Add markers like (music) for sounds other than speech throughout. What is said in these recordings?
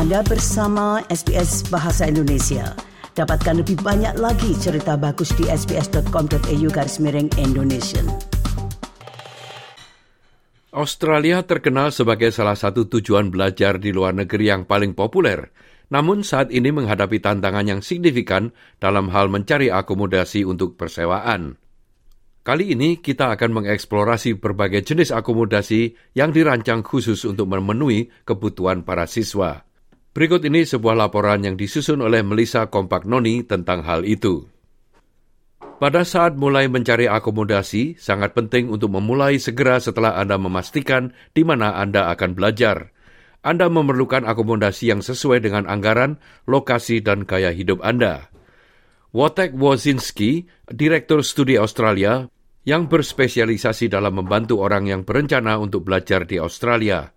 Anda bersama SBS Bahasa Indonesia. Dapatkan lebih banyak lagi cerita bagus di sbs.com.au garis miring Indonesia. Australia terkenal sebagai salah satu tujuan belajar di luar negeri yang paling populer. Namun saat ini menghadapi tantangan yang signifikan dalam hal mencari akomodasi untuk persewaan. Kali ini kita akan mengeksplorasi berbagai jenis akomodasi yang dirancang khusus untuk memenuhi kebutuhan para siswa. Berikut ini sebuah laporan yang disusun oleh Melissa Noni tentang hal itu. Pada saat mulai mencari akomodasi, sangat penting untuk memulai segera setelah Anda memastikan di mana Anda akan belajar. Anda memerlukan akomodasi yang sesuai dengan anggaran, lokasi, dan gaya hidup Anda. Wotek Wozinski, Direktur Studi Australia, yang berspesialisasi dalam membantu orang yang berencana untuk belajar di Australia.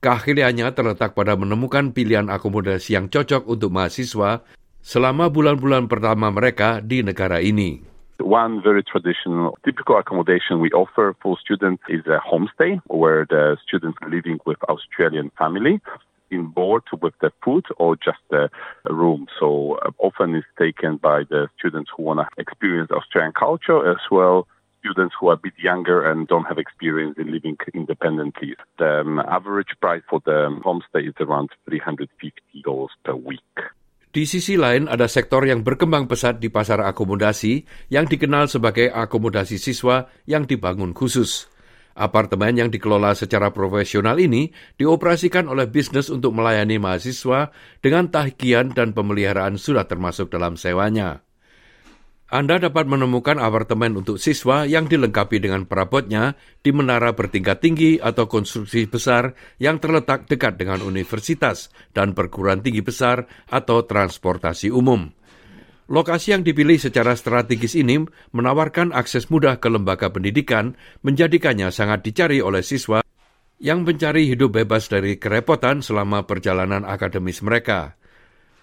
Keahliannya terletak pada menemukan pilihan akomodasi yang cocok untuk mahasiswa selama bulan-bulan pertama mereka di negara ini. One very traditional, typical accommodation we offer for students is a homestay where the students living with Australian family. in board with the food or just the room. So uh, often it's taken by the students who want to experience Australian culture as well students who are a bit younger and don't have experience in living independently. The um, average price for the homestay is around $350 per week. Di sisi lain, ada sektor yang berkembang pesat di pasar akomodasi yang dikenal sebagai akomodasi siswa yang dibangun khusus. Apartemen yang dikelola secara profesional ini dioperasikan oleh bisnis untuk melayani mahasiswa dengan tagihan dan pemeliharaan sudah termasuk dalam sewanya. Anda dapat menemukan apartemen untuk siswa yang dilengkapi dengan perabotnya di menara bertingkat tinggi atau konstruksi besar yang terletak dekat dengan universitas dan perguruan tinggi besar atau transportasi umum. Lokasi yang dipilih secara strategis ini menawarkan akses mudah ke lembaga pendidikan, menjadikannya sangat dicari oleh siswa yang mencari hidup bebas dari kerepotan selama perjalanan akademis mereka.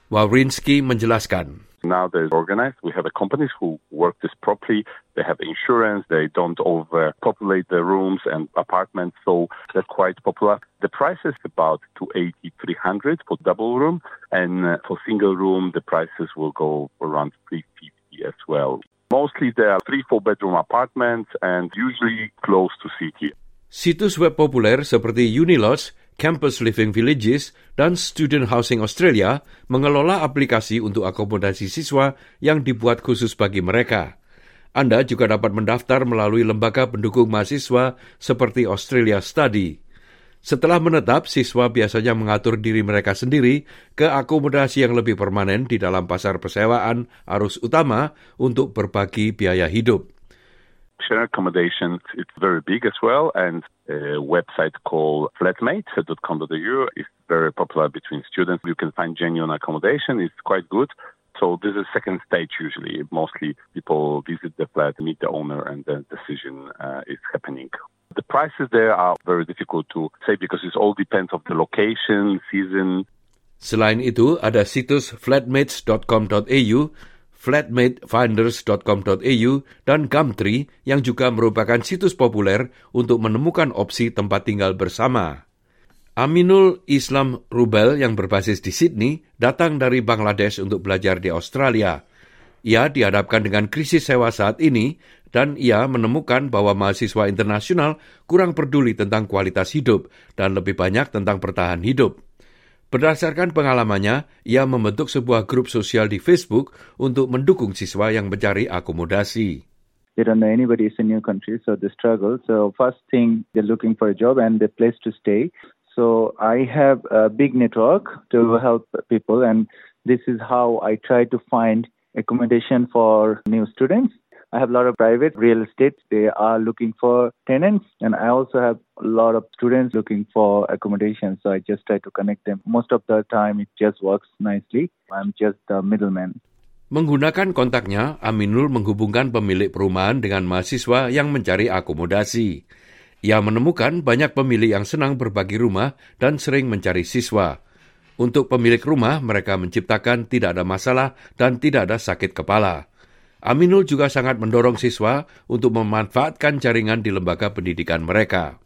Wawrinski menjelaskan. Now they're organized. We have a companies who work this properly. They have insurance. They don't overpopulate the rooms and apartments. So they're quite popular. The price is about 280, 300 for double room. And uh, for single room, the prices will go around 350 as well. Mostly they are three, four bedroom apartments and usually close to city. Situs web populer seperti Unilodge Campus Living Villages, dan Student Housing Australia mengelola aplikasi untuk akomodasi siswa yang dibuat khusus bagi mereka. Anda juga dapat mendaftar melalui lembaga pendukung mahasiswa seperti Australia Study. Setelah menetap, siswa biasanya mengatur diri mereka sendiri ke akomodasi yang lebih permanen di dalam pasar persewaan arus utama untuk berbagi biaya hidup. Share accommodation, it's very big as well, and a website called flatmate.com.au is very popular between students. You can find genuine accommodation. It's quite good. So this is second stage usually. Mostly people visit the flat, meet the owner, and the decision uh, is happening. The prices there are very difficult to say because it all depends of the location, season. Selain itu, ada situs flatmates.com.au flatmatefinders.com.au dan Gumtree yang juga merupakan situs populer untuk menemukan opsi tempat tinggal bersama. Aminul Islam Rubel yang berbasis di Sydney datang dari Bangladesh untuk belajar di Australia. Ia dihadapkan dengan krisis sewa saat ini dan ia menemukan bahwa mahasiswa internasional kurang peduli tentang kualitas hidup dan lebih banyak tentang bertahan hidup. Berdasarkan pengalamannya, ia membentuk sebuah grup sosial di Facebook untuk mendukung siswa yang mencari akomodasi. They don't know anybody is a new country, so they struggle. So first thing, they're looking for a job and a place to stay. So I have a big network to help people, and this is how I try to find accommodation for new students. I have a lot of private real estate. They are looking for tenants, and I also have a lot of students looking for accommodation. So I just try to connect them. Most of the time, it just works nicely. I'm just the middleman. Menggunakan kontaknya, Aminul menghubungkan pemilik perumahan dengan mahasiswa yang mencari akomodasi. Ia menemukan banyak pemilik yang senang berbagi rumah dan sering mencari siswa. Untuk pemilik rumah, mereka menciptakan tidak ada masalah dan tidak ada sakit kepala. Aminul juga sangat mendorong siswa untuk memanfaatkan jaringan di lembaga pendidikan mereka.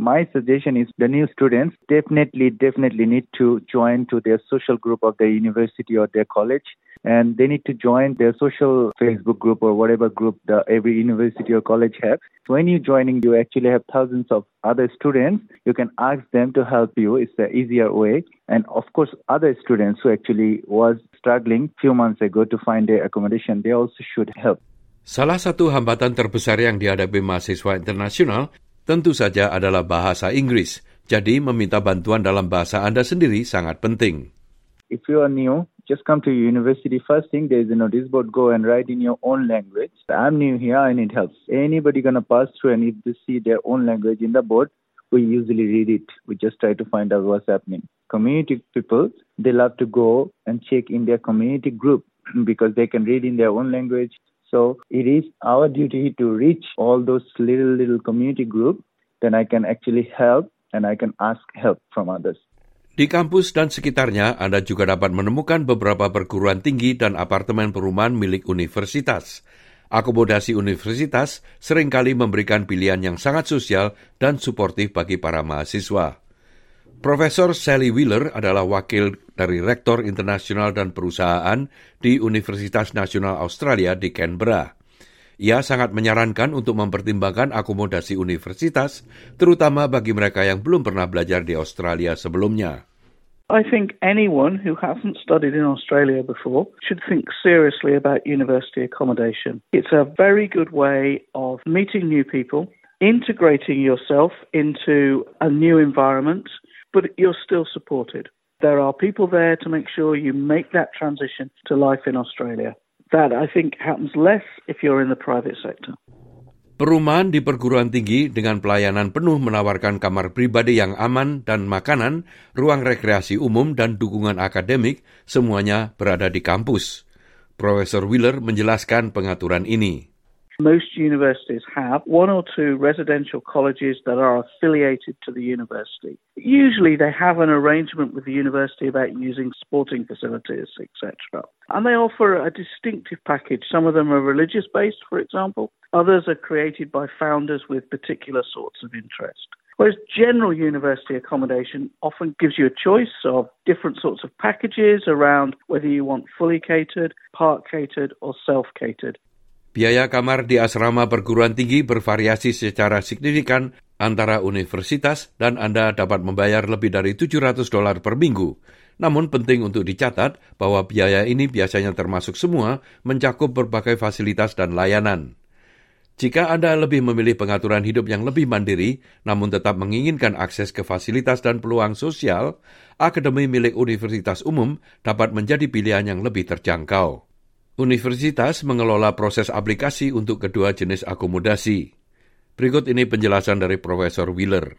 My suggestion is the new students definitely, definitely need to join to their social group of their university or their college. And they need to join their social Facebook group or whatever group the every university or college has. When you're joining, you actually have thousands of other students. You can ask them to help you. It's the easier way. And of course, other students who actually was struggling few months ago to find their accommodation, they also should help. Salah satu hambatan terbesar yang dihadapi mahasiswa internasional tentu saja adalah bahasa Inggris. Jadi meminta bantuan dalam bahasa Anda sendiri sangat penting. If you are new, just come to university. First thing, there is a notice board. Go and write in your own language. I'm new here. I need help. Anybody gonna pass through and if they see their own language in the board, we usually read it. We just try to find out what's happening. Community people, they love to go and check in their community group (clears throat) because they can read in their own language. So it is our duty to reach all those little, little community group. Then I can actually help and I can ask help from others. Di kampus dan sekitarnya, Anda juga dapat menemukan beberapa perguruan tinggi dan apartemen perumahan milik universitas. Akomodasi universitas sering kali memberikan pilihan yang sangat sosial dan suportif bagi para mahasiswa. Profesor Sally Wheeler adalah wakil dari Rektor Internasional dan Perusahaan di Universitas Nasional Australia di Canberra. Ia sangat menyarankan untuk mempertimbangkan akomodasi universitas, terutama bagi mereka yang belum pernah belajar di Australia sebelumnya. I think anyone who hasn't studied in Australia before should think seriously about university accommodation. It's a very good way of meeting new people, integrating yourself into a new environment, but you're still supported. There are people there to make sure you make that transition to life in Australia. That I think happens less if you're in the private sector. Perumahan di perguruan tinggi dengan pelayanan penuh menawarkan kamar pribadi yang aman dan makanan, ruang rekreasi umum dan dukungan akademik, semuanya berada di kampus. Profesor Wheeler menjelaskan pengaturan ini. Most universities have one or two residential colleges that are affiliated to the university. Usually they have an arrangement with the university about using sporting facilities, etc. And they offer a distinctive package. Some of them are religious based, for example. Others are created by founders with particular sorts of interest. Whereas general university accommodation often gives you a choice of different sorts of packages around whether you want fully catered, part catered, or self catered. Biaya kamar di asrama perguruan tinggi bervariasi secara signifikan antara universitas dan Anda dapat membayar lebih dari 700 dolar per minggu. Namun penting untuk dicatat bahwa biaya ini biasanya termasuk semua mencakup berbagai fasilitas dan layanan. Jika Anda lebih memilih pengaturan hidup yang lebih mandiri, namun tetap menginginkan akses ke fasilitas dan peluang sosial, akademi milik universitas umum dapat menjadi pilihan yang lebih terjangkau. Universitas mengelola proses aplikasi untuk kedua jenis akomodasi. Berikut ini penjelasan dari Profesor Wheeler.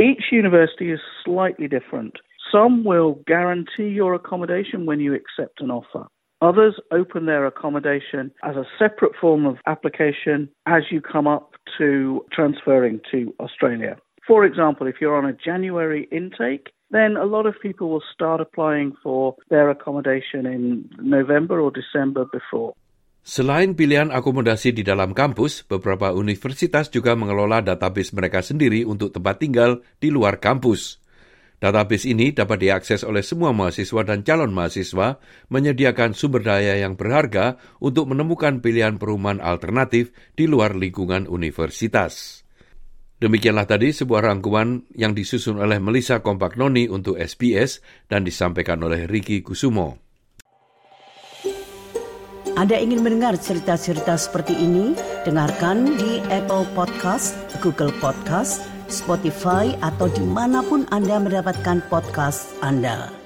Each university is slightly different. Some will guarantee your accommodation when you accept an offer. Others open their accommodation as a separate form of application as you come up to transferring to Australia. For example, if you're on a January intake, then a lot of people will start applying for their accommodation in November or December before. Selain pilihan akomodasi di dalam kampus, beberapa universitas juga mengelola database mereka sendiri untuk tempat tinggal di luar kampus. Database ini dapat diakses oleh semua mahasiswa dan calon mahasiswa, menyediakan sumber daya yang berharga untuk menemukan pilihan perumahan alternatif di luar lingkungan universitas. Demikianlah tadi sebuah rangkuman yang disusun oleh Melissa Kompaknoni untuk SBS dan disampaikan oleh Ricky Kusumo. Anda ingin mendengar cerita-cerita seperti ini? Dengarkan di Apple Podcast, Google Podcast, Spotify, atau di mana pun Anda mendapatkan podcast Anda.